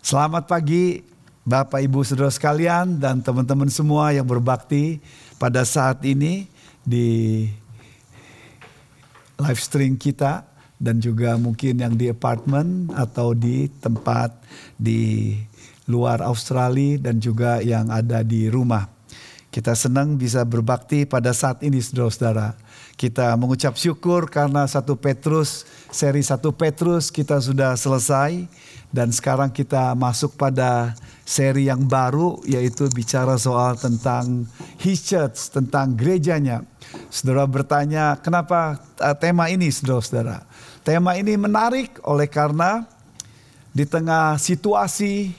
Selamat pagi Bapak Ibu Saudara sekalian dan teman-teman semua yang berbakti pada saat ini di live stream kita dan juga mungkin yang di apartemen atau di tempat di luar Australia dan juga yang ada di rumah. Kita senang bisa berbakti pada saat ini saudara-saudara. Kita mengucap syukur karena satu Petrus, seri satu Petrus kita sudah selesai dan sekarang kita masuk pada seri yang baru yaitu bicara soal tentang his church, tentang gerejanya. Saudara bertanya, kenapa uh, tema ini saudara-saudara? Tema ini menarik oleh karena di tengah situasi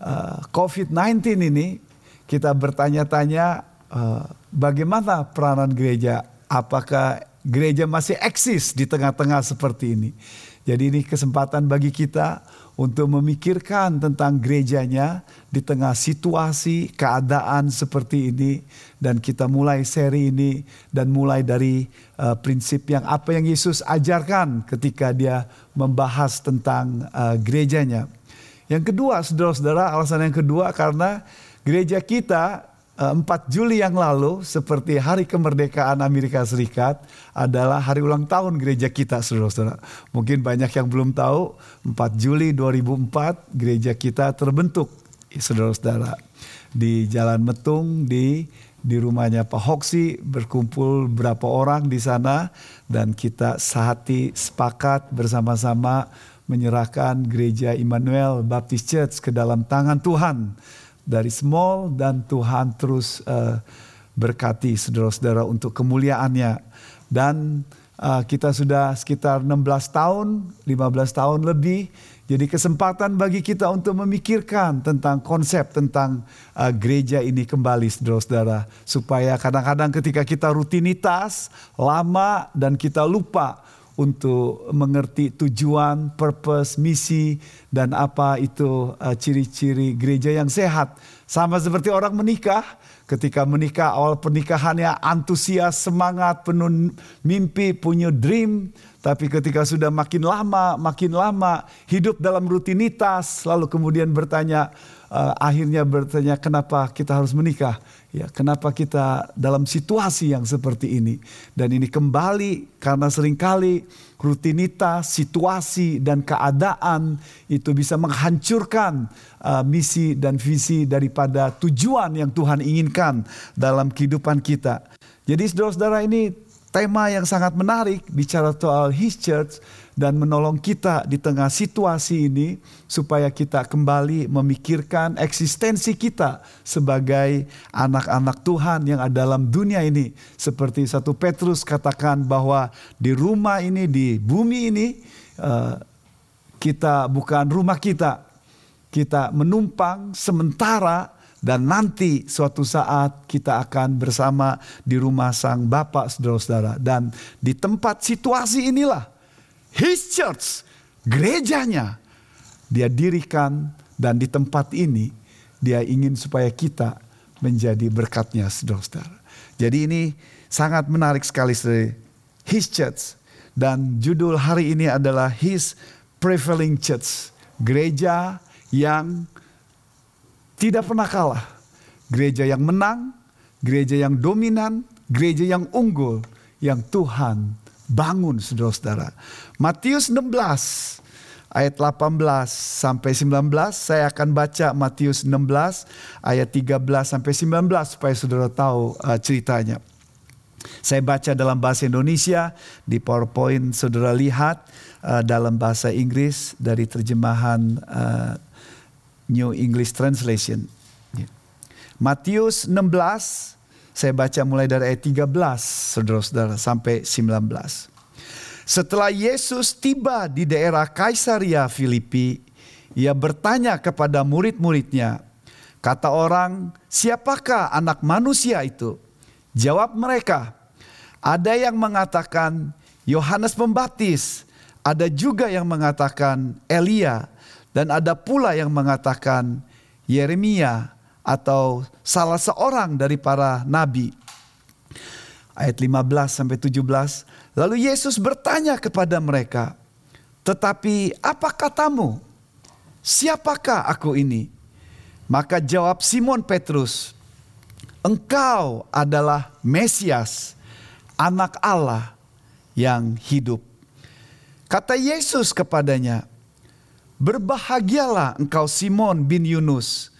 uh, COVID-19 ini kita bertanya-tanya uh, bagaimana peranan gereja? Apakah gereja masih eksis di tengah-tengah seperti ini? Jadi ini kesempatan bagi kita untuk memikirkan tentang gerejanya di tengah situasi keadaan seperti ini dan kita mulai seri ini dan mulai dari uh, prinsip yang apa yang Yesus ajarkan ketika dia membahas tentang uh, gerejanya. Yang kedua, saudara-saudara, alasan yang kedua karena gereja kita 4 eh, Juli yang lalu seperti hari kemerdekaan Amerika Serikat adalah hari ulang tahun gereja kita saudara-saudara. Mungkin banyak yang belum tahu 4 Juli 2004 gereja kita terbentuk saudara-saudara. Di Jalan Metung di di rumahnya Pak Hoksi berkumpul berapa orang di sana dan kita sehati sepakat bersama-sama menyerahkan gereja Immanuel Baptist Church ke dalam tangan Tuhan dari small dan Tuhan terus uh, berkati saudara-saudara untuk kemuliaannya dan uh, kita sudah sekitar 16 tahun, 15 tahun lebih. Jadi kesempatan bagi kita untuk memikirkan tentang konsep tentang uh, gereja ini kembali saudara-saudara. Supaya kadang-kadang ketika kita rutinitas lama dan kita lupa untuk mengerti tujuan, purpose, misi, dan apa itu uh, ciri-ciri gereja yang sehat. Sama seperti orang menikah, ketika menikah awal pernikahannya antusias, semangat, penuh mimpi, punya dream. Tapi ketika sudah makin lama, makin lama hidup dalam rutinitas, lalu kemudian bertanya, uh, akhirnya bertanya kenapa kita harus menikah? Ya, kenapa kita dalam situasi yang seperti ini? Dan ini kembali karena sering kali rutinitas, situasi dan keadaan itu bisa menghancurkan uh, misi dan visi daripada tujuan yang Tuhan inginkan dalam kehidupan kita. Jadi saudara-saudara ini tema yang sangat menarik bicara soal His Church dan menolong kita di tengah situasi ini supaya kita kembali memikirkan eksistensi kita sebagai anak-anak Tuhan yang ada dalam dunia ini. Seperti satu Petrus katakan bahwa di rumah ini, di bumi ini, uh, kita bukan rumah kita. Kita menumpang sementara dan nanti suatu saat kita akan bersama di rumah sang Bapak saudara-saudara. Dan di tempat situasi inilah His church, gerejanya dia dirikan dan di tempat ini dia ingin supaya kita menjadi berkatnya saudara-saudara. Jadi ini sangat menarik sekali His church dan judul hari ini adalah His prevailing church. Gereja yang tidak pernah kalah. Gereja yang menang, gereja yang dominan, gereja yang unggul yang Tuhan bangun saudara-saudara. Matius 16 ayat 18 sampai 19 saya akan baca Matius 16 ayat 13 sampai 19 supaya saudara tahu uh, ceritanya. Saya baca dalam bahasa Indonesia di PowerPoint saudara lihat uh, dalam bahasa Inggris dari terjemahan uh, New English Translation. Yeah. Matius 16 saya baca mulai dari ayat 13 saudara-saudara sampai 19. Setelah Yesus tiba di daerah Kaisaria Filipi, ia bertanya kepada murid-muridnya, kata orang, siapakah anak manusia itu? Jawab mereka, ada yang mengatakan Yohanes Pembaptis, ada juga yang mengatakan Elia, dan ada pula yang mengatakan Yeremia atau salah seorang dari para nabi. Ayat 15 sampai 17. Lalu Yesus bertanya kepada mereka, "Tetapi apa katamu? siapakah aku ini? Maka jawab Simon Petrus, engkau adalah Mesias, anak Allah yang hidup. Kata Yesus kepadanya, Berbahagialah engkau Simon bin Yunus,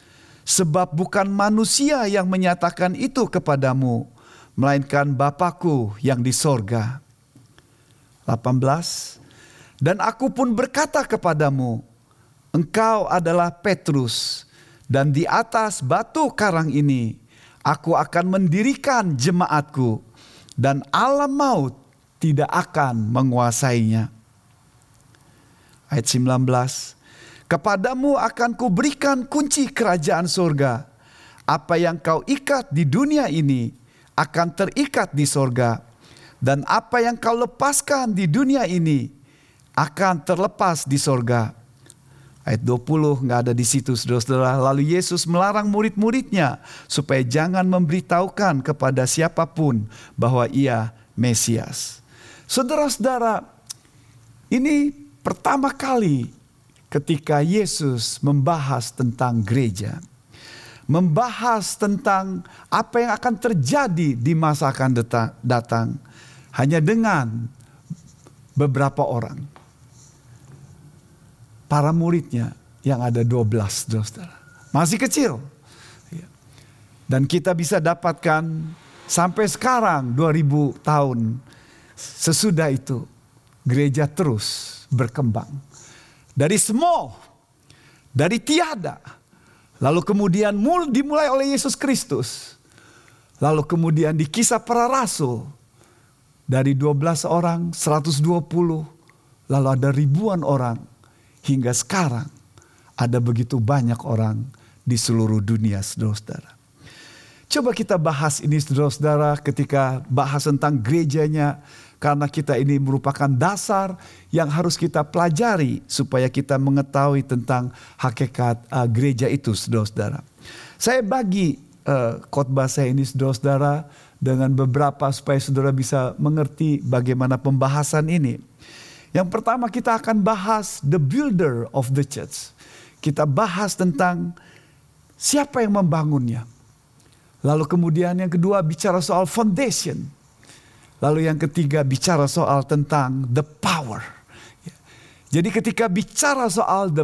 sebab bukan manusia yang menyatakan itu kepadamu, melainkan Bapakku yang di sorga. 18. Dan aku pun berkata kepadamu, engkau adalah Petrus, dan di atas batu karang ini aku akan mendirikan jemaatku, dan alam maut tidak akan menguasainya. Ayat 19. Kepadamu akan kuberikan kunci kerajaan surga. Apa yang kau ikat di dunia ini akan terikat di sorga. Dan apa yang kau lepaskan di dunia ini akan terlepas di sorga. Ayat 20 nggak ada di situ saudara-saudara. Lalu Yesus melarang murid-muridnya supaya jangan memberitahukan kepada siapa pun bahwa ia Mesias. Saudara-saudara, ini pertama kali ketika Yesus membahas tentang gereja. Membahas tentang apa yang akan terjadi di masa akan datang. Hanya dengan beberapa orang para muridnya yang ada 12 saudara. Masih kecil. Iya. Dan kita bisa dapatkan sampai sekarang 2000 tahun sesudah itu gereja terus berkembang. Dari small, dari tiada. Lalu kemudian dimulai oleh Yesus Kristus. Lalu kemudian di kisah para rasul. Dari 12 orang, 120. Lalu ada ribuan orang hingga sekarang ada begitu banyak orang di seluruh dunia saudara-saudara. Coba kita bahas ini saudara-saudara ketika bahas tentang gerejanya karena kita ini merupakan dasar yang harus kita pelajari supaya kita mengetahui tentang hakikat uh, gereja itu saudara-saudara. Saya bagi uh, khotbah saya ini saudara-saudara dengan beberapa supaya saudara bisa mengerti bagaimana pembahasan ini. Yang pertama kita akan bahas the builder of the church. Kita bahas tentang siapa yang membangunnya. Lalu kemudian yang kedua bicara soal foundation. Lalu yang ketiga bicara soal tentang the power. Jadi ketika bicara soal the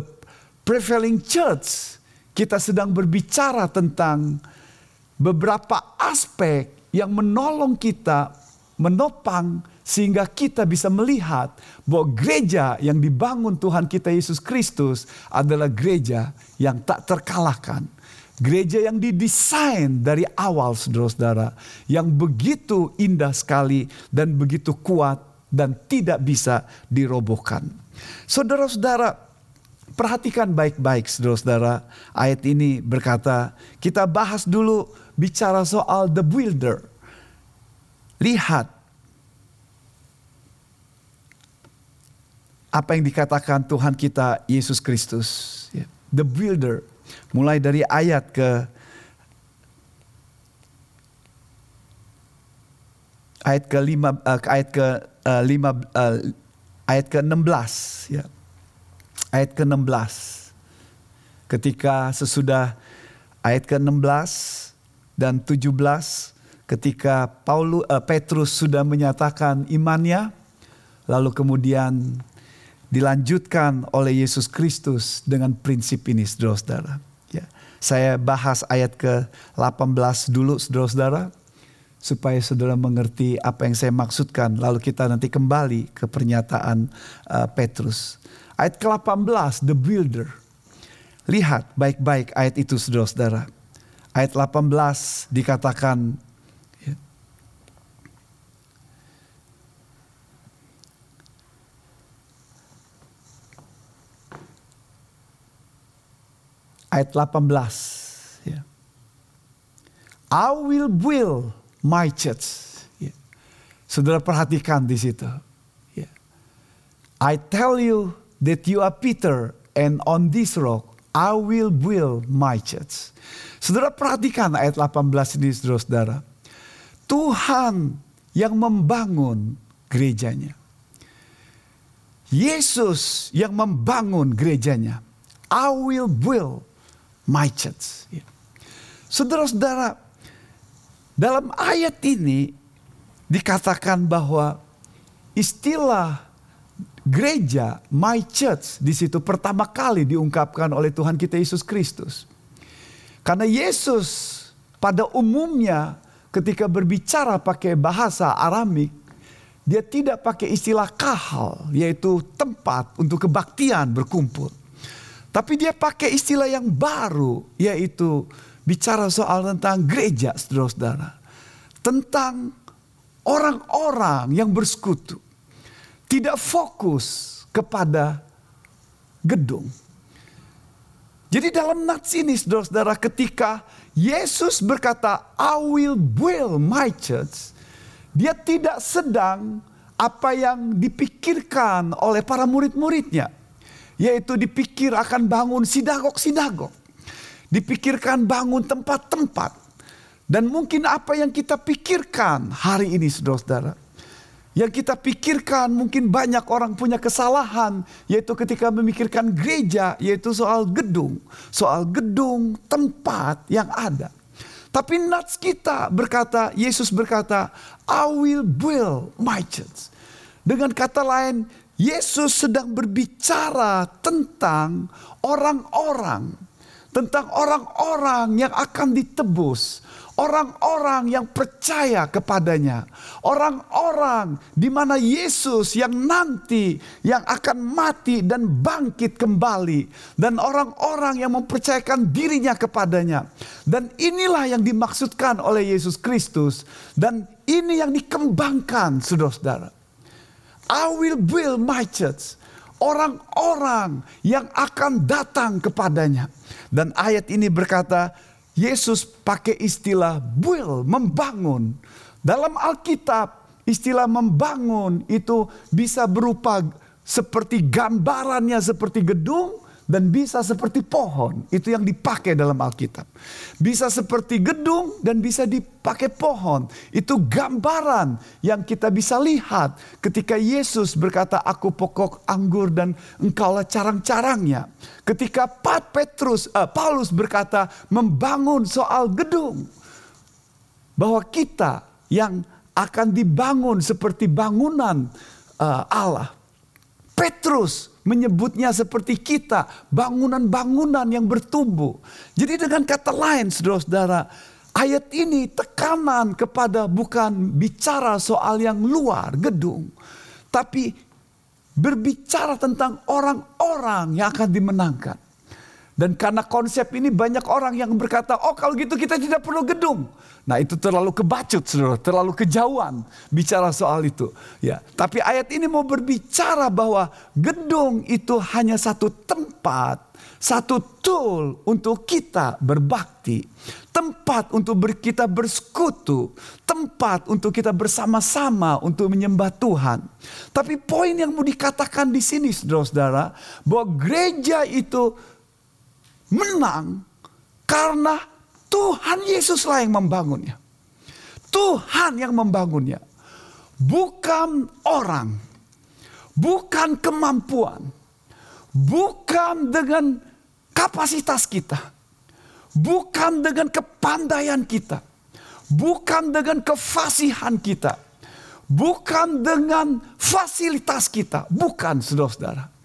prevailing church, kita sedang berbicara tentang beberapa aspek yang menolong kita menopang sehingga kita bisa melihat bahwa gereja yang dibangun Tuhan kita Yesus Kristus adalah gereja yang tak terkalahkan. Gereja yang didesain dari awal saudara-saudara. Yang begitu indah sekali dan begitu kuat dan tidak bisa dirobohkan. Saudara-saudara perhatikan baik-baik saudara-saudara. Ayat ini berkata kita bahas dulu bicara soal the builder. Lihat apa yang dikatakan Tuhan kita Yesus Kristus, ya. the builder, mulai dari ayat ke ayat ke lima uh, ayat ke uh, lima uh, ayat ke enam belas ya ayat ke enam belas ketika sesudah ayat ke enam belas dan tujuh belas ketika Paulus uh, Petrus sudah menyatakan imannya lalu kemudian dilanjutkan oleh Yesus Kristus dengan prinsip ini saudara-saudara. Ya. Saya bahas ayat ke-18 dulu saudara-saudara supaya saudara mengerti apa yang saya maksudkan. Lalu kita nanti kembali ke pernyataan uh, Petrus. Ayat ke-18, the builder. Lihat baik-baik ayat itu saudara-saudara. Ayat 18 dikatakan ayat 18. Ya. I will build my church. Ya. Saudara perhatikan di situ. Ya. I tell you that you are Peter and on this rock I will build my church. Saudara perhatikan ayat 18 ini saudara-saudara. Tuhan yang membangun gerejanya. Yesus yang membangun gerejanya I will build my church. Ya. Saudara-saudara, dalam ayat ini dikatakan bahwa istilah gereja, my church, di situ pertama kali diungkapkan oleh Tuhan kita Yesus Kristus. Karena Yesus pada umumnya ketika berbicara pakai bahasa Aramik, dia tidak pakai istilah kahal, yaitu tempat untuk kebaktian berkumpul. Tapi dia pakai istilah yang baru, yaitu bicara soal tentang gereja, saudara-saudara. Tentang orang-orang yang bersekutu. Tidak fokus kepada gedung. Jadi dalam nats ini saudara-saudara ketika Yesus berkata I will build my church. Dia tidak sedang apa yang dipikirkan oleh para murid-muridnya. Yaitu dipikir akan bangun sinagog-sinagog. Dipikirkan bangun tempat-tempat. Dan mungkin apa yang kita pikirkan hari ini saudara-saudara yang kita pikirkan mungkin banyak orang punya kesalahan yaitu ketika memikirkan gereja yaitu soal gedung, soal gedung tempat yang ada. Tapi nats kita berkata, Yesus berkata, I will build my church. Dengan kata lain, Yesus sedang berbicara tentang orang-orang, tentang orang-orang yang akan ditebus, orang-orang yang percaya kepadanya, orang-orang di mana Yesus yang nanti yang akan mati dan bangkit kembali, dan orang-orang yang mempercayakan dirinya kepadanya, dan inilah yang dimaksudkan oleh Yesus Kristus, dan ini yang dikembangkan, saudara-saudara. I will build my church. Orang-orang yang akan datang kepadanya. Dan ayat ini berkata, Yesus pakai istilah build, membangun. Dalam Alkitab, istilah membangun itu bisa berupa seperti gambarannya seperti gedung dan bisa seperti pohon. Itu yang dipakai dalam Alkitab. Bisa seperti gedung dan bisa dipakai pohon. Itu gambaran yang kita bisa lihat ketika Yesus berkata, "Aku pokok anggur dan engkaulah carang-carangnya." Ketika Pat Petrus uh, Paulus berkata membangun soal gedung bahwa kita yang akan dibangun seperti bangunan uh, Allah. Petrus menyebutnya seperti kita, bangunan-bangunan yang bertumbuh. Jadi dengan kata lain saudara-saudara, ayat ini tekanan kepada bukan bicara soal yang luar gedung, tapi berbicara tentang orang-orang yang akan dimenangkan. Dan karena konsep ini banyak orang yang berkata, oh kalau gitu kita tidak perlu gedung. Nah itu terlalu kebacut, saudara, terlalu kejauhan bicara soal itu. Ya, tapi ayat ini mau berbicara bahwa gedung itu hanya satu tempat, satu tool untuk kita berbakti, tempat untuk ber, kita bersekutu, tempat untuk kita bersama-sama untuk menyembah Tuhan. Tapi poin yang mau dikatakan di sini, saudara-saudara, bahwa gereja itu menang karena Tuhan Yesuslah yang membangunnya. Tuhan yang membangunnya. Bukan orang. Bukan kemampuan. Bukan dengan kapasitas kita. Bukan dengan kepandaian kita. Bukan dengan kefasihan kita. Bukan dengan fasilitas kita. Bukan saudara-saudara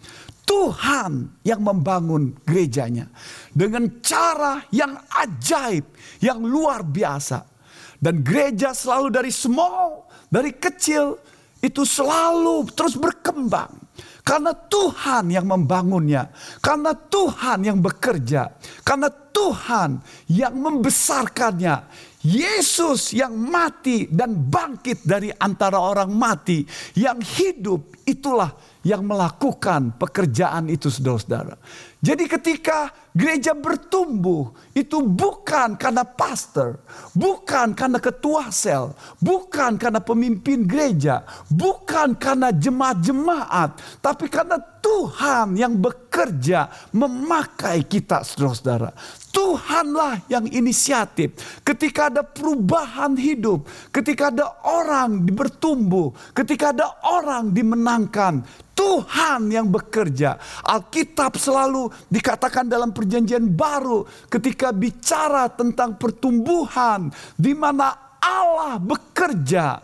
Tuhan yang membangun gerejanya dengan cara yang ajaib, yang luar biasa. Dan gereja selalu dari small, dari kecil itu selalu terus berkembang. Karena Tuhan yang membangunnya, karena Tuhan yang bekerja, karena Tuhan yang membesarkannya. Yesus yang mati dan bangkit dari antara orang mati, yang hidup itulah yang melakukan pekerjaan itu saudara-saudara. Jadi ketika gereja bertumbuh itu bukan karena pastor, bukan karena ketua sel, bukan karena pemimpin gereja, bukan karena jemaat-jemaat, tapi karena Tuhan yang bekerja memakai kita saudara-saudara. Tuhanlah yang inisiatif. Ketika ada perubahan hidup, ketika ada orang bertumbuh, ketika ada orang dimenangkan, Tuhan yang bekerja. Alkitab selalu dikatakan dalam perjanjian baru ketika bicara tentang pertumbuhan di mana Allah bekerja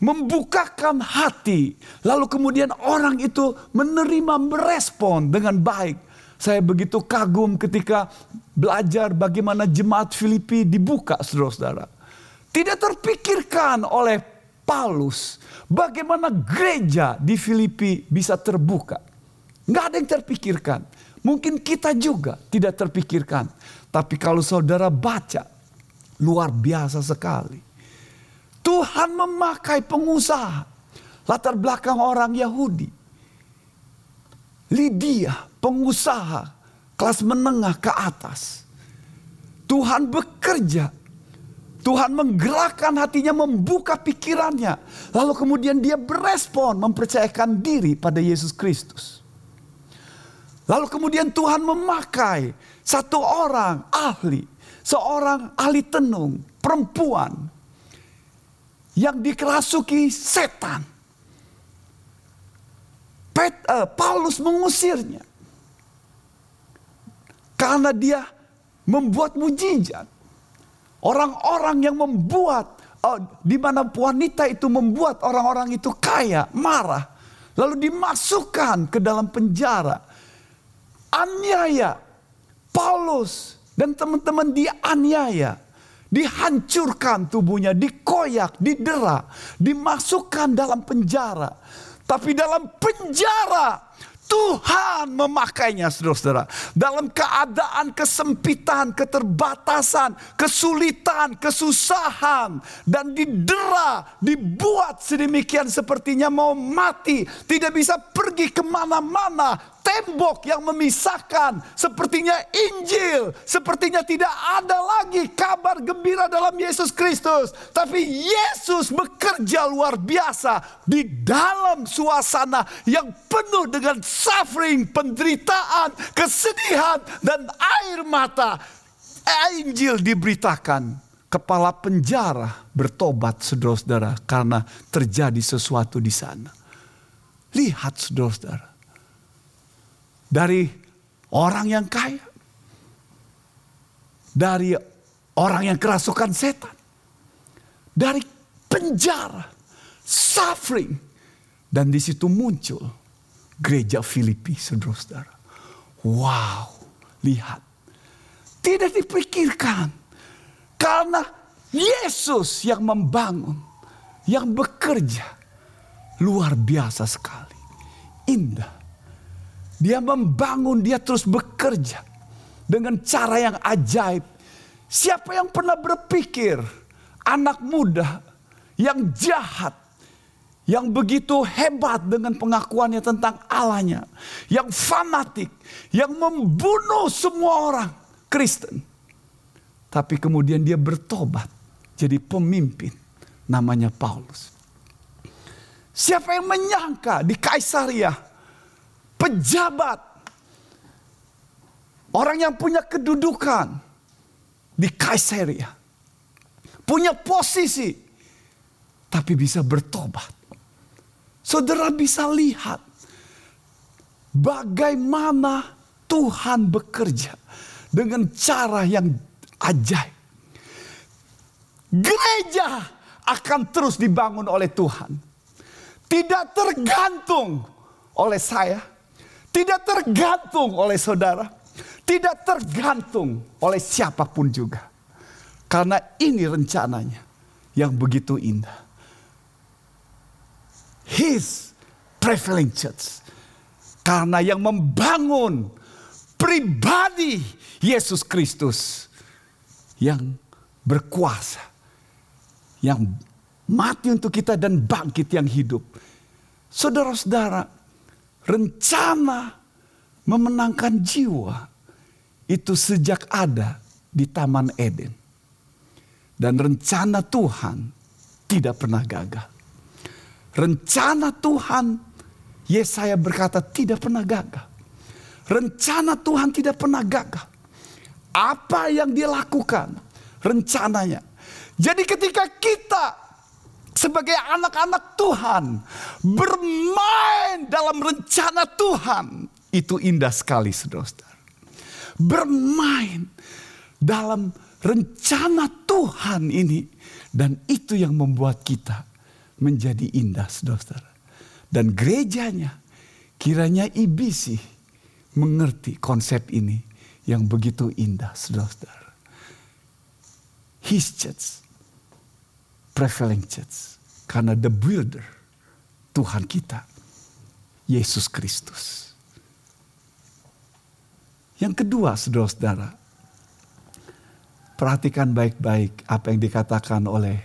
membukakan hati lalu kemudian orang itu menerima merespon dengan baik. Saya begitu kagum ketika belajar bagaimana jemaat Filipi dibuka saudara-saudara. Tidak terpikirkan oleh Paulus bagaimana gereja di Filipi bisa terbuka. Nggak ada yang terpikirkan. Mungkin kita juga tidak terpikirkan. Tapi kalau saudara baca, luar biasa sekali. Tuhan memakai pengusaha. Latar belakang orang Yahudi. Lydia pengusaha kelas menengah ke atas. Tuhan bekerja. Tuhan menggerakkan hatinya, membuka pikirannya. Lalu kemudian dia berespon, mempercayakan diri pada Yesus Kristus. Lalu kemudian Tuhan memakai satu orang ahli, seorang ahli tenung, perempuan yang dikerasuki setan. Pet, uh, Paulus mengusirnya. Karena dia membuat mujizat. Orang-orang yang membuat, oh, di mana wanita itu membuat orang-orang itu kaya, marah. Lalu dimasukkan ke dalam penjara. Aniaya. Paulus dan teman-teman dianiaya. Dihancurkan tubuhnya, dikoyak, didera, dimasukkan dalam penjara. Tapi dalam penjara Tuhan memakainya saudara-saudara. Dalam keadaan kesempitan, keterbatasan, kesulitan, kesusahan. Dan didera, dibuat sedemikian sepertinya mau mati. Tidak bisa pergi ke mana-mana tembok yang memisahkan. Sepertinya Injil, sepertinya tidak ada lagi kabar gembira dalam Yesus Kristus. Tapi Yesus bekerja luar biasa di dalam suasana yang penuh dengan suffering, penderitaan, kesedihan, dan air mata. Injil diberitakan kepala penjara bertobat saudara-saudara karena terjadi sesuatu di sana. Lihat saudara-saudara dari orang yang kaya, dari orang yang kerasukan setan, dari penjara, suffering, dan di situ muncul gereja Filipi, saudara-saudara. Wow, lihat, tidak dipikirkan. Karena Yesus yang membangun, yang bekerja luar biasa sekali, indah dia membangun, dia terus bekerja dengan cara yang ajaib. Siapa yang pernah berpikir anak muda yang jahat, yang begitu hebat dengan pengakuannya tentang Allahnya, yang fanatik, yang membunuh semua orang Kristen. Tapi kemudian dia bertobat jadi pemimpin namanya Paulus. Siapa yang menyangka di Kaisaria pejabat, orang yang punya kedudukan di Kaisaria, punya posisi, tapi bisa bertobat. Saudara bisa lihat bagaimana Tuhan bekerja dengan cara yang ajaib. Gereja akan terus dibangun oleh Tuhan. Tidak tergantung oleh saya, tidak tergantung oleh saudara. Tidak tergantung oleh siapa pun juga. Karena ini rencananya yang begitu indah. His preferences. Karena yang membangun pribadi Yesus Kristus yang berkuasa, yang mati untuk kita dan bangkit yang hidup. Saudara-saudara, rencana memenangkan jiwa itu sejak ada di Taman Eden. Dan rencana Tuhan tidak pernah gagal. Rencana Tuhan, Yesaya berkata tidak pernah gagal. Rencana Tuhan tidak pernah gagal. Apa yang dia lakukan, rencananya. Jadi ketika kita sebagai anak-anak Tuhan bermain dalam rencana Tuhan itu indah sekali saudara-saudara. Bermain dalam rencana Tuhan ini dan itu yang membuat kita menjadi indah saudara-saudara. Dan gerejanya kiranya IBC mengerti konsep ini yang begitu indah saudara-saudara. His church, prevailing church. Karena the builder, Tuhan kita, Yesus Kristus. Yang kedua saudara-saudara, perhatikan baik-baik apa yang dikatakan oleh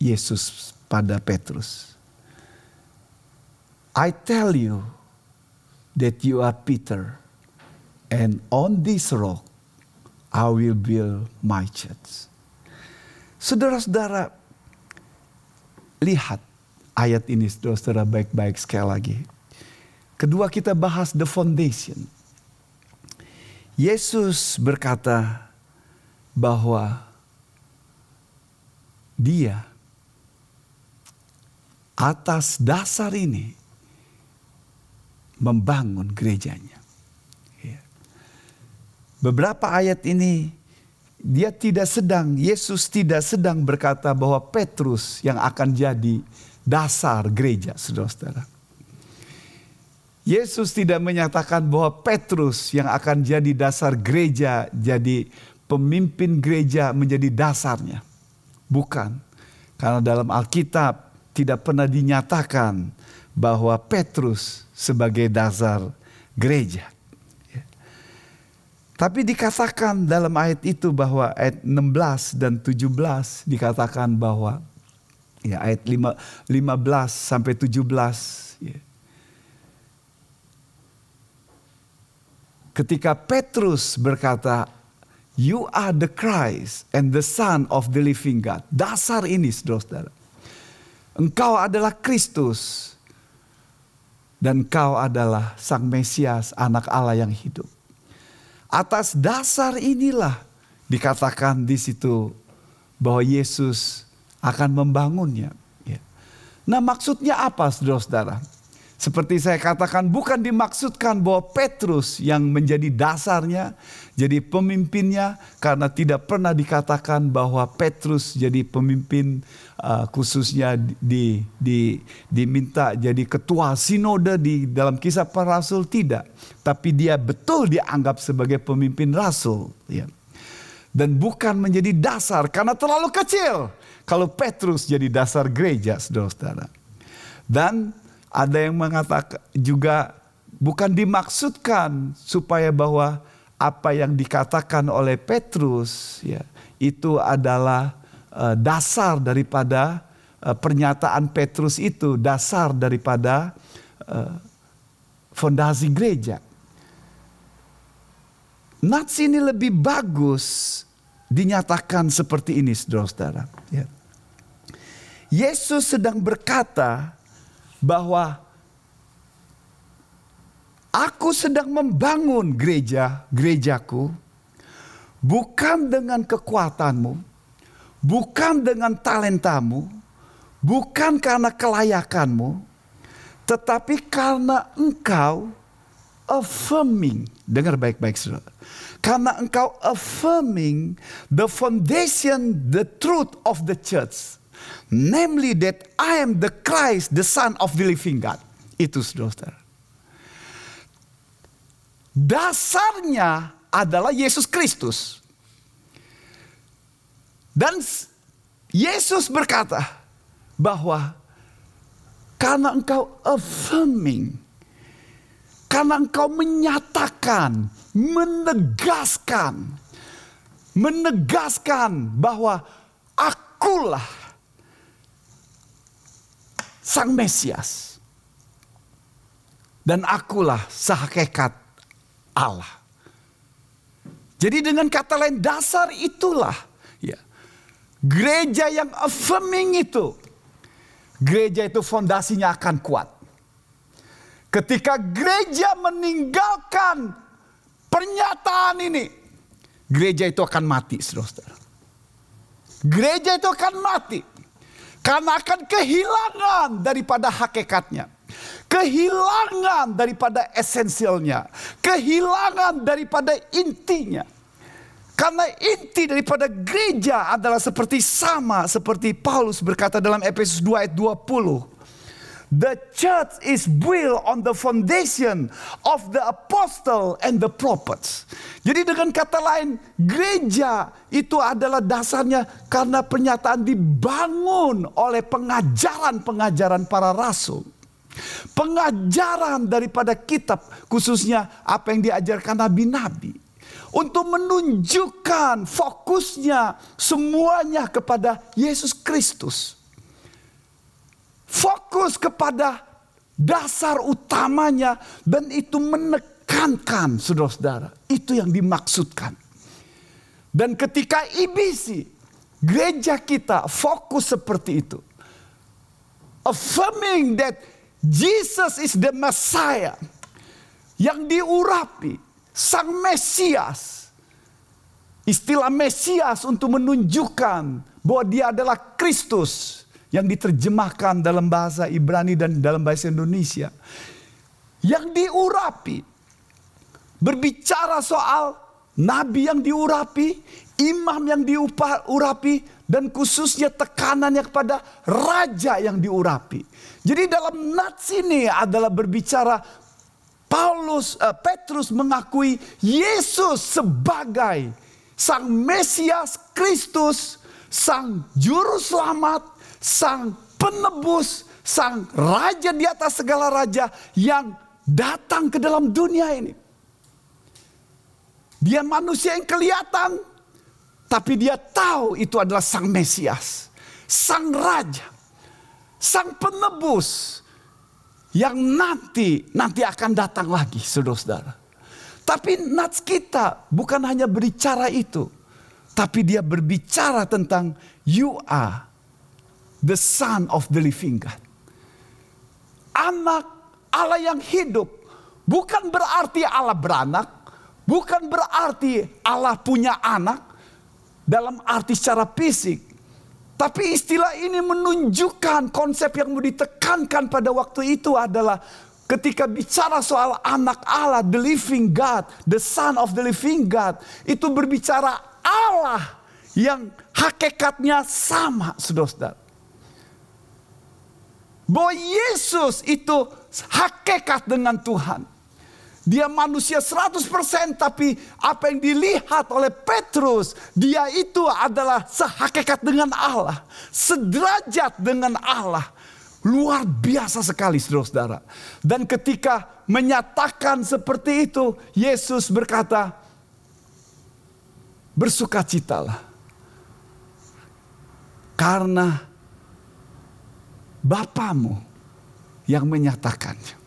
Yesus pada Petrus. I tell you that you are Peter, and on this rock I will build my church. Saudara-saudara, lihat ayat ini saudara-saudara baik-baik sekali lagi. Kedua kita bahas the foundation. Yesus berkata bahwa dia atas dasar ini membangun gerejanya. Ya. Beberapa ayat ini dia tidak sedang, Yesus tidak sedang berkata bahwa Petrus yang akan jadi dasar gereja, saudara-saudara. Yesus tidak menyatakan bahwa Petrus yang akan jadi dasar gereja, jadi pemimpin gereja menjadi dasarnya. Bukan. Karena dalam Alkitab tidak pernah dinyatakan bahwa Petrus sebagai dasar gereja. Tapi dikatakan dalam ayat itu bahwa ayat 16 dan 17 dikatakan bahwa ya ayat 5, 15 sampai 17 ya. Ketika Petrus berkata, You are the Christ and the Son of the living God. Dasar ini saudara-saudara. Engkau adalah Kristus dan kau adalah sang Mesias, anak Allah yang hidup. Atas dasar inilah dikatakan di situ bahwa Yesus akan membangunnya. Ya. Nah maksudnya apa saudara-saudara? Seperti saya katakan bukan dimaksudkan bahwa Petrus yang menjadi dasarnya, jadi pemimpinnya karena tidak pernah dikatakan bahwa Petrus jadi pemimpin uh, khususnya di, di, diminta jadi ketua sinode di dalam kisah para rasul tidak, tapi dia betul dianggap sebagai pemimpin rasul ya. Dan bukan menjadi dasar karena terlalu kecil kalau Petrus jadi dasar gereja saudara-saudara. Dan ada yang mengatakan juga bukan dimaksudkan supaya bahwa apa yang dikatakan oleh Petrus ya itu adalah uh, dasar daripada uh, pernyataan Petrus itu dasar daripada uh, fondasi gereja. Nats ini lebih bagus dinyatakan seperti ini saudara-saudara. Ya. Yesus sedang berkata bahwa aku sedang membangun gereja, gerejaku bukan dengan kekuatanmu, bukan dengan talentamu, bukan karena kelayakanmu, tetapi karena engkau affirming. Dengar baik-baik saudara. Karena engkau affirming the foundation, the truth of the church. Namely that I am the Christ, the Son of the living God. Itu saudara. Dasarnya adalah Yesus Kristus. Dan Yesus berkata bahwa karena engkau affirming, karena engkau menyatakan, menegaskan, menegaskan bahwa akulah Sang Mesias. Dan akulah sehakikat Allah. Jadi dengan kata lain dasar itulah ya. Gereja yang affirming itu. Gereja itu fondasinya akan kuat. Ketika gereja meninggalkan pernyataan ini, gereja itu akan mati, saudara. Gereja itu akan mati. Karena akan kehilangan daripada hakikatnya. Kehilangan daripada esensialnya. Kehilangan daripada intinya. Karena inti daripada gereja adalah seperti sama seperti Paulus berkata dalam Efesus 2 ayat 20. The church is built on the foundation of the apostle and the prophets. Jadi dengan kata lain, gereja itu adalah dasarnya karena pernyataan dibangun oleh pengajaran-pengajaran para rasul. Pengajaran daripada kitab, khususnya apa yang diajarkan nabi-nabi. Untuk menunjukkan fokusnya semuanya kepada Yesus Kristus fokus kepada dasar utamanya dan itu menekankan saudara-saudara. Itu yang dimaksudkan. Dan ketika IBC, gereja kita fokus seperti itu. Affirming that Jesus is the Messiah. Yang diurapi, Sang Mesias. Istilah Mesias untuk menunjukkan bahwa dia adalah Kristus yang diterjemahkan dalam bahasa Ibrani dan dalam bahasa Indonesia. Yang diurapi. Berbicara soal nabi yang diurapi, imam yang diurapi, dan khususnya tekanannya kepada raja yang diurapi. Jadi dalam nats ini adalah berbicara Paulus uh, Petrus mengakui Yesus sebagai sang Mesias Kristus, sang juru selamat, sang penebus, sang raja di atas segala raja yang datang ke dalam dunia ini. Dia manusia yang kelihatan, tapi dia tahu itu adalah sang Mesias, sang raja, sang penebus yang nanti nanti akan datang lagi, saudara-saudara. Tapi nats kita bukan hanya berbicara itu, tapi dia berbicara tentang you are the son of the living God. Anak Allah yang hidup bukan berarti Allah beranak, bukan berarti Allah punya anak dalam arti secara fisik. Tapi istilah ini menunjukkan konsep yang mau ditekankan pada waktu itu adalah ketika bicara soal anak Allah, the living God, the son of the living God, itu berbicara Allah yang hakikatnya sama, saudara-saudara bahwa Yesus itu hakikat dengan Tuhan. Dia manusia 100% tapi apa yang dilihat oleh Petrus, dia itu adalah sehakikat dengan Allah, sederajat dengan Allah. Luar biasa sekali saudara-saudara. Dan ketika menyatakan seperti itu, Yesus berkata, bersukacitalah. Karena Bapamu yang menyatakannya.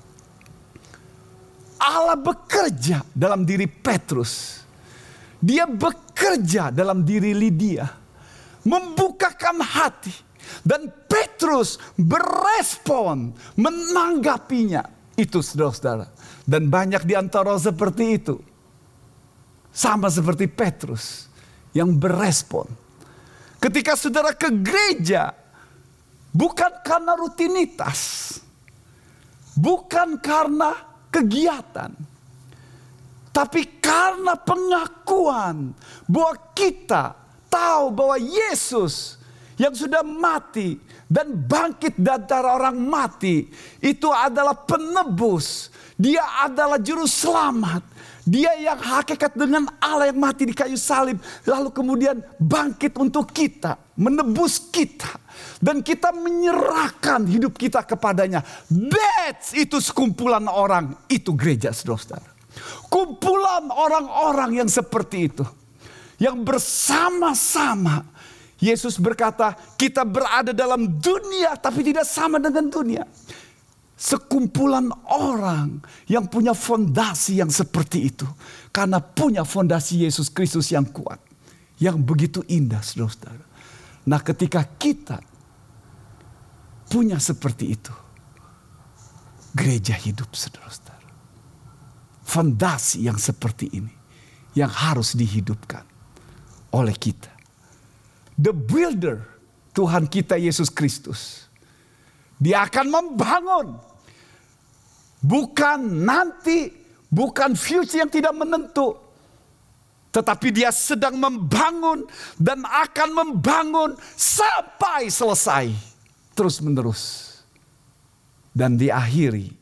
Allah bekerja dalam diri Petrus. Dia bekerja dalam diri Lydia. Membukakan hati. Dan Petrus berespon menanggapinya. Itu saudara-saudara. Dan banyak di antara seperti itu. Sama seperti Petrus yang berespon. Ketika saudara ke gereja, Bukan karena rutinitas. Bukan karena kegiatan. Tapi karena pengakuan bahwa kita tahu bahwa Yesus yang sudah mati dan bangkit dari orang mati itu adalah penebus. Dia adalah juru selamat. Dia yang hakikat dengan Allah yang mati di kayu salib. Lalu kemudian bangkit untuk kita. Menebus kita. Dan kita menyerahkan hidup kita kepadanya. That's itu sekumpulan orang. Itu gereja saudara Kumpulan orang-orang yang seperti itu. Yang bersama-sama. Yesus berkata kita berada dalam dunia tapi tidak sama dengan dunia. Sekumpulan orang yang punya fondasi yang seperti itu. Karena punya fondasi Yesus Kristus yang kuat. Yang begitu indah saudara-saudara. Nah ketika kita punya seperti itu. Gereja hidup saudara-saudara. Fondasi yang seperti ini. Yang harus dihidupkan oleh kita. The builder Tuhan kita Yesus Kristus. Dia akan membangun. Bukan nanti, bukan future yang tidak menentu. Tetapi dia sedang membangun dan akan membangun sampai selesai. Terus menerus. Dan diakhiri.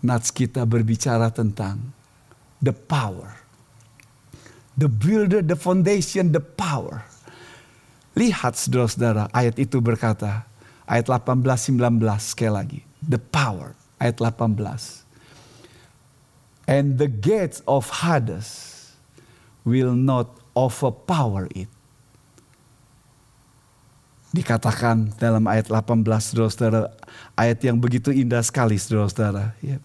Nats kita berbicara tentang the power. The builder, the foundation, the power. Lihat saudara-saudara ayat itu berkata. Ayat 18-19 sekali lagi. The power. Ayat 18. And the gates of Hades will not overpower it. Dikatakan dalam ayat 18 saudara-saudara. Ayat yang begitu indah sekali saudara-saudara. Ya.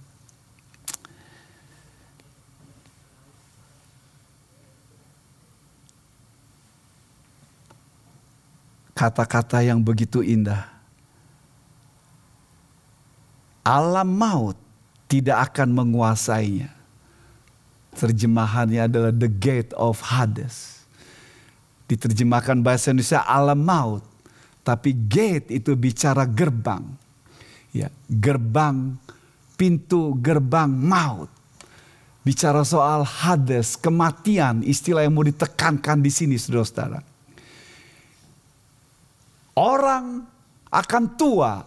Kata-kata yang begitu indah. Alam maut tidak akan menguasainya. Terjemahannya adalah the gate of Hades. Diterjemahkan bahasa Indonesia alam maut. Tapi gate itu bicara gerbang. Ya, gerbang, pintu gerbang maut. Bicara soal Hades, kematian, istilah yang mau ditekankan di sini saudara-saudara. Orang akan tua,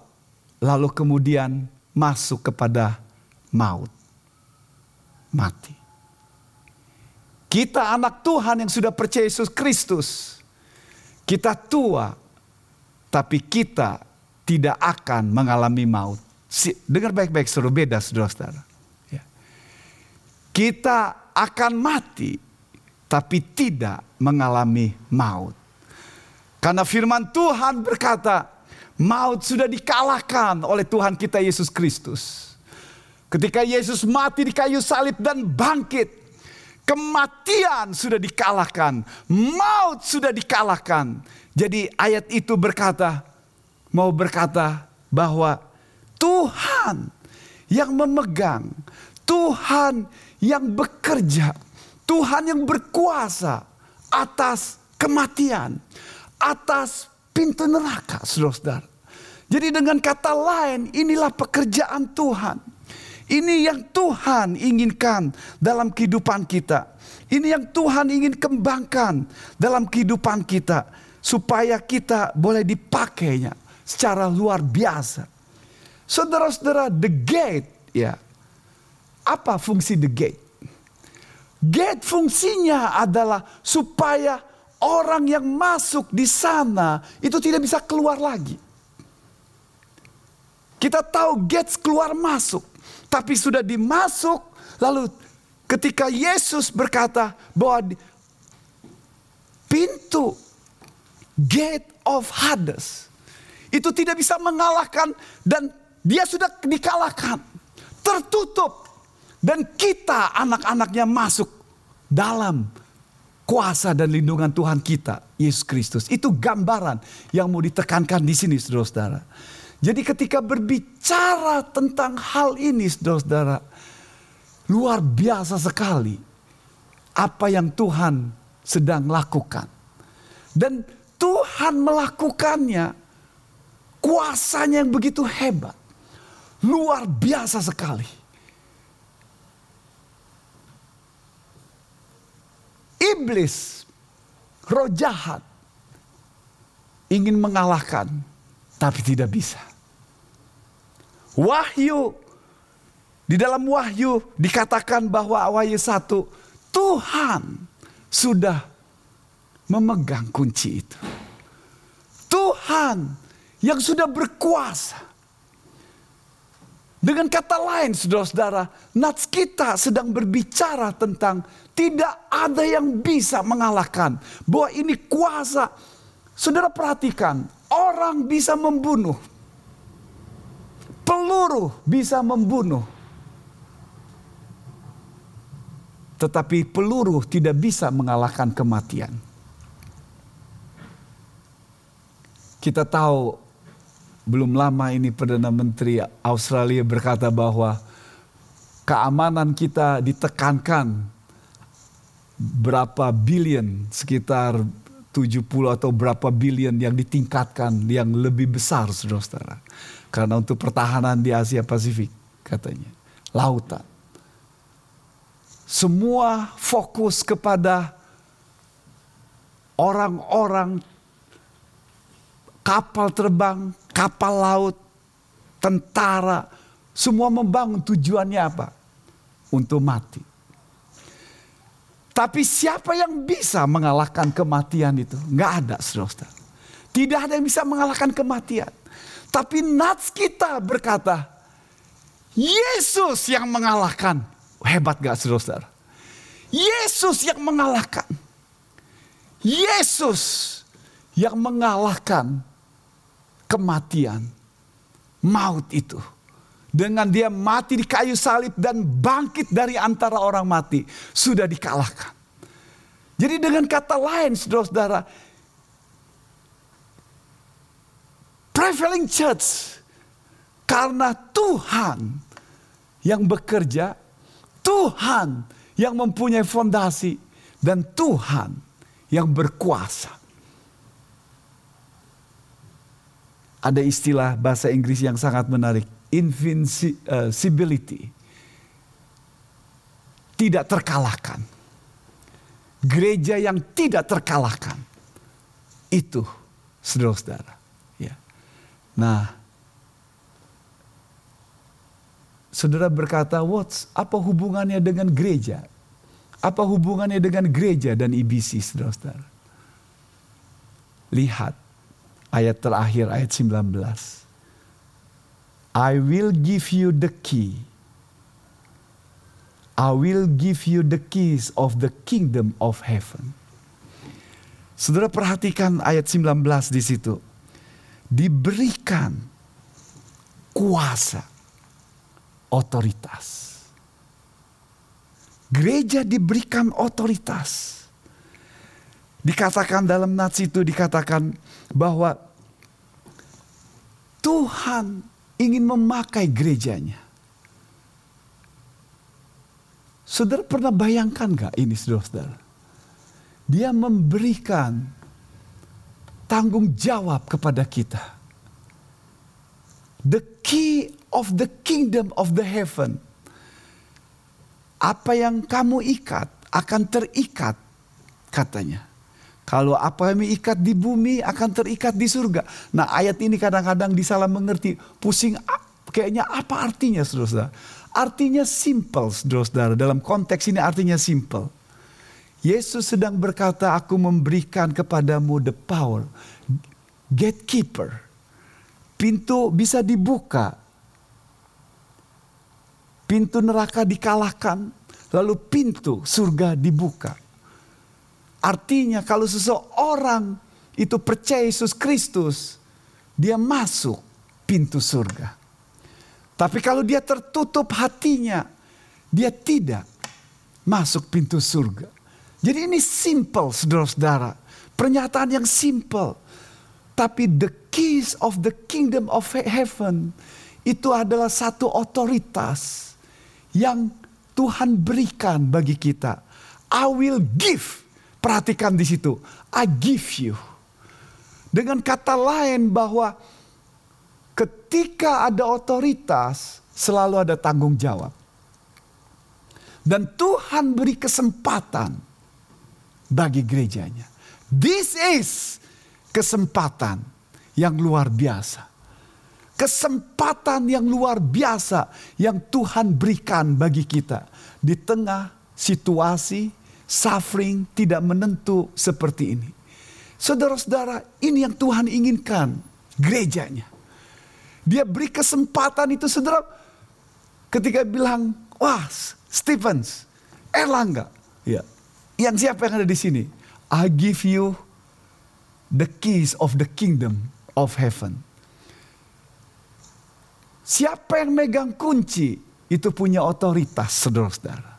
lalu kemudian masuk kepada maut. Mati. Kita anak Tuhan yang sudah percaya Yesus Kristus. Kita tua, tapi kita tidak akan mengalami maut. Dengar baik-baik seru beda saudara-saudara. Ya. Kita akan mati, tapi tidak mengalami maut. Karena firman Tuhan berkata, maut sudah dikalahkan oleh Tuhan kita Yesus Kristus. Ketika Yesus mati di kayu salib dan bangkit, kematian sudah dikalahkan, maut sudah dikalahkan. Jadi ayat itu berkata, mau berkata bahwa Tuhan yang memegang, Tuhan yang bekerja, Tuhan yang berkuasa atas kematian, atas pintu neraka, saudara-saudara. Jadi dengan kata lain, inilah pekerjaan Tuhan. Ini yang Tuhan inginkan dalam kehidupan kita. Ini yang Tuhan ingin kembangkan dalam kehidupan kita. Supaya kita boleh dipakainya secara luar biasa. Saudara-saudara, the gate ya. Apa fungsi the gate? Gate fungsinya adalah supaya orang yang masuk di sana itu tidak bisa keluar lagi. Kita tahu gates keluar masuk. Tapi sudah dimasuk, lalu ketika Yesus berkata bahwa pintu gate of Hades itu tidak bisa mengalahkan dan dia sudah dikalahkan, tertutup dan kita anak-anaknya masuk dalam kuasa dan lindungan Tuhan kita, Yesus Kristus. Itu gambaran yang mau ditekankan di sini, saudara-saudara. Jadi ketika berbicara tentang hal ini saudara-saudara. Luar biasa sekali apa yang Tuhan sedang lakukan. Dan Tuhan melakukannya kuasanya yang begitu hebat. Luar biasa sekali. Iblis, roh jahat, ingin mengalahkan, tapi tidak bisa. Wahyu. Di dalam wahyu dikatakan bahwa wahyu satu. Tuhan sudah memegang kunci itu. Tuhan yang sudah berkuasa. Dengan kata lain saudara-saudara, nats kita sedang berbicara tentang tidak ada yang bisa mengalahkan. Bahwa ini kuasa. Saudara perhatikan, orang bisa membunuh. Peluru bisa membunuh. Tetapi peluru tidak bisa mengalahkan kematian. Kita tahu belum lama ini Perdana Menteri Australia berkata bahwa keamanan kita ditekankan berapa billion sekitar 70 atau berapa billion yang ditingkatkan yang lebih besar saudara-saudara. Karena untuk pertahanan di Asia Pasifik katanya. Lautan. Semua fokus kepada orang-orang kapal terbang, kapal laut, tentara, semua membangun tujuannya apa? Untuk mati. Tapi siapa yang bisa mengalahkan kematian itu? Nggak ada, saudara. Tidak ada yang bisa mengalahkan kematian. Tapi nats kita berkata, Yesus yang mengalahkan. Hebat gak saudara? Yesus yang mengalahkan. Yesus yang mengalahkan kematian, maut itu. Dengan dia mati di kayu salib dan bangkit dari antara orang mati. Sudah dikalahkan. Jadi dengan kata lain saudara-saudara. Prevailing church. Karena Tuhan yang bekerja. Tuhan yang mempunyai fondasi. Dan Tuhan yang berkuasa. Ada istilah bahasa Inggris yang sangat menarik invincibility. Tidak terkalahkan. Gereja yang tidak terkalahkan. Itu saudara-saudara. Nah, saudara berkata, what's apa hubungannya dengan gereja? Apa hubungannya dengan gereja dan IBC, saudara-saudara? Lihat ayat terakhir, ayat 19. I will give you the key. I will give you the keys of the kingdom of heaven. Saudara perhatikan ayat 19 di situ. Diberikan kuasa, otoritas. Gereja diberikan otoritas. Dikatakan dalam nats itu dikatakan bahwa Tuhan ingin memakai gerejanya. Saudara pernah bayangkan gak ini saudara-saudara? Dia memberikan tanggung jawab kepada kita. The key of the kingdom of the heaven. Apa yang kamu ikat akan terikat katanya. Kalau apa yang ikat di bumi akan terikat di surga. Nah ayat ini kadang-kadang disalah mengerti. Pusing kayaknya apa artinya saudara-saudara. Artinya simple saudara-saudara. Dalam konteks ini artinya simple. Yesus sedang berkata aku memberikan kepadamu the power. Gatekeeper. Pintu bisa dibuka. Pintu neraka dikalahkan. Lalu pintu surga dibuka. Artinya kalau seseorang itu percaya Yesus Kristus, dia masuk pintu surga. Tapi kalau dia tertutup hatinya, dia tidak masuk pintu surga. Jadi ini simple saudara-saudara. Pernyataan yang simple. Tapi the keys of the kingdom of heaven itu adalah satu otoritas yang Tuhan berikan bagi kita. I will give Perhatikan di situ. I give you. Dengan kata lain bahwa ketika ada otoritas selalu ada tanggung jawab. Dan Tuhan beri kesempatan bagi gerejanya. This is kesempatan yang luar biasa. Kesempatan yang luar biasa yang Tuhan berikan bagi kita di tengah situasi suffering tidak menentu seperti ini. Saudara-saudara, ini yang Tuhan inginkan gerejanya. Dia beri kesempatan itu saudara ketika bilang, wah Stephens, Erlangga, ya, yang siapa yang ada di sini? I give you the keys of the kingdom of heaven. Siapa yang megang kunci itu punya otoritas saudara-saudara.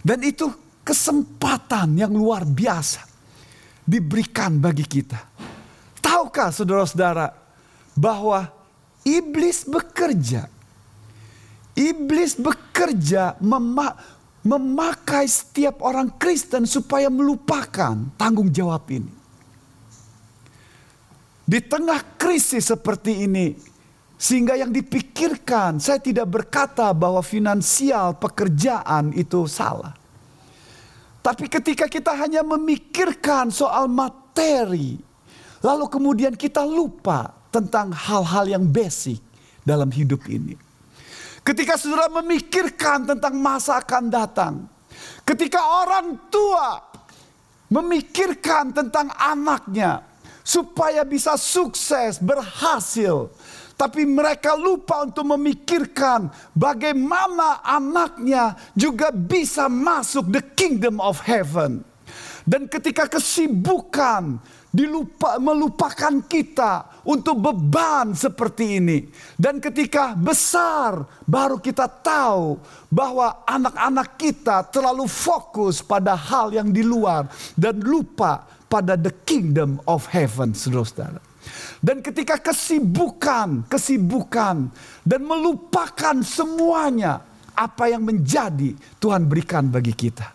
Dan itu kesempatan yang luar biasa diberikan bagi kita. Tahukah saudara-saudara bahwa iblis bekerja. Iblis bekerja mema memakai setiap orang Kristen supaya melupakan tanggung jawab ini. Di tengah krisis seperti ini, sehingga yang dipikirkan, saya tidak berkata bahwa finansial pekerjaan itu salah. Tapi ketika kita hanya memikirkan soal materi, lalu kemudian kita lupa tentang hal-hal yang basic dalam hidup ini. Ketika saudara memikirkan tentang masa akan datang, ketika orang tua memikirkan tentang anaknya supaya bisa sukses, berhasil, tapi mereka lupa untuk memikirkan bagaimana anaknya juga bisa masuk the kingdom of heaven. Dan ketika kesibukan dilupa, melupakan kita untuk beban seperti ini. Dan ketika besar baru kita tahu bahwa anak-anak kita terlalu fokus pada hal yang di luar dan lupa pada the kingdom of heaven, saudara-saudara. Dan ketika kesibukan, kesibukan dan melupakan semuanya apa yang menjadi Tuhan berikan bagi kita.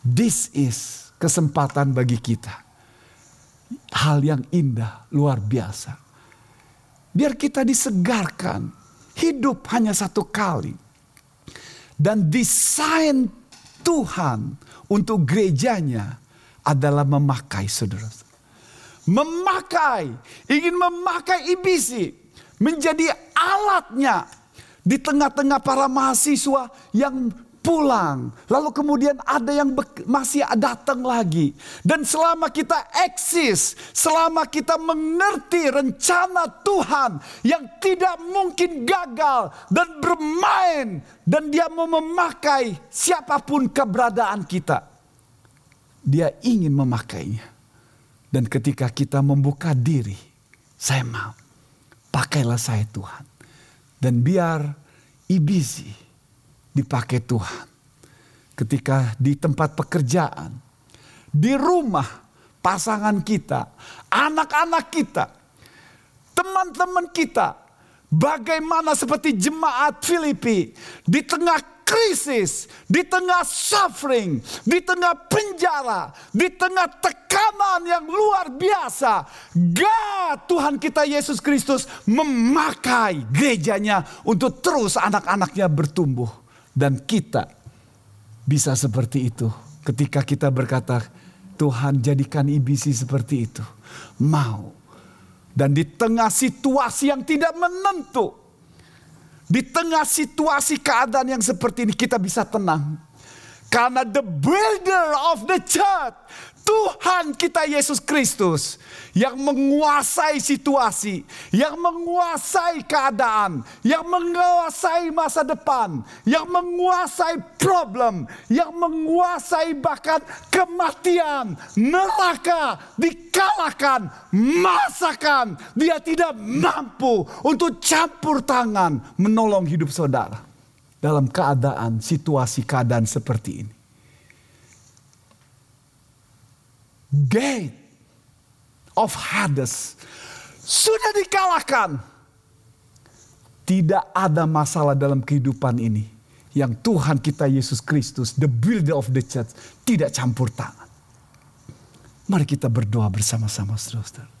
This is kesempatan bagi kita hal yang indah, luar biasa. Biar kita disegarkan. Hidup hanya satu kali. Dan desain Tuhan untuk gerejanya adalah memakai saudara. Memakai, ingin memakai IBC menjadi alatnya di tengah-tengah para mahasiswa yang pulang. Lalu kemudian ada yang masih datang lagi. Dan selama kita eksis, selama kita mengerti rencana Tuhan yang tidak mungkin gagal dan bermain. Dan dia mau memakai siapa pun keberadaan kita. Dia ingin memakainya. Dan ketika kita membuka diri, saya mau. Pakailah saya Tuhan. Dan biar ibisi dipakai Tuhan. Ketika di tempat pekerjaan, di rumah pasangan kita, anak-anak kita, teman-teman kita, bagaimana seperti jemaat Filipi di tengah krisis, di tengah suffering, di tengah penjara, di tengah tekanan yang luar biasa, God Tuhan kita Yesus Kristus memakai gerejanya untuk terus anak-anaknya bertumbuh. Dan kita bisa seperti itu ketika kita berkata, Tuhan jadikan IBC seperti itu. Mau. Dan di tengah situasi yang tidak menentu, di tengah situasi keadaan yang seperti ini kita bisa tenang. Karena the builder of the church Tuhan kita Yesus Kristus yang menguasai situasi, yang menguasai keadaan, yang menguasai masa depan, yang menguasai problem, yang menguasai bahkan kematian, neraka dikalahkan, masakan. Dia tidak mampu untuk campur tangan menolong hidup saudara dalam keadaan situasi keadaan seperti ini. Gate of Hades sudah dikalahkan. Tidak ada masalah dalam kehidupan ini yang Tuhan kita Yesus Kristus, the builder of the church, tidak campur tangan. Mari kita berdoa bersama-sama, saudara.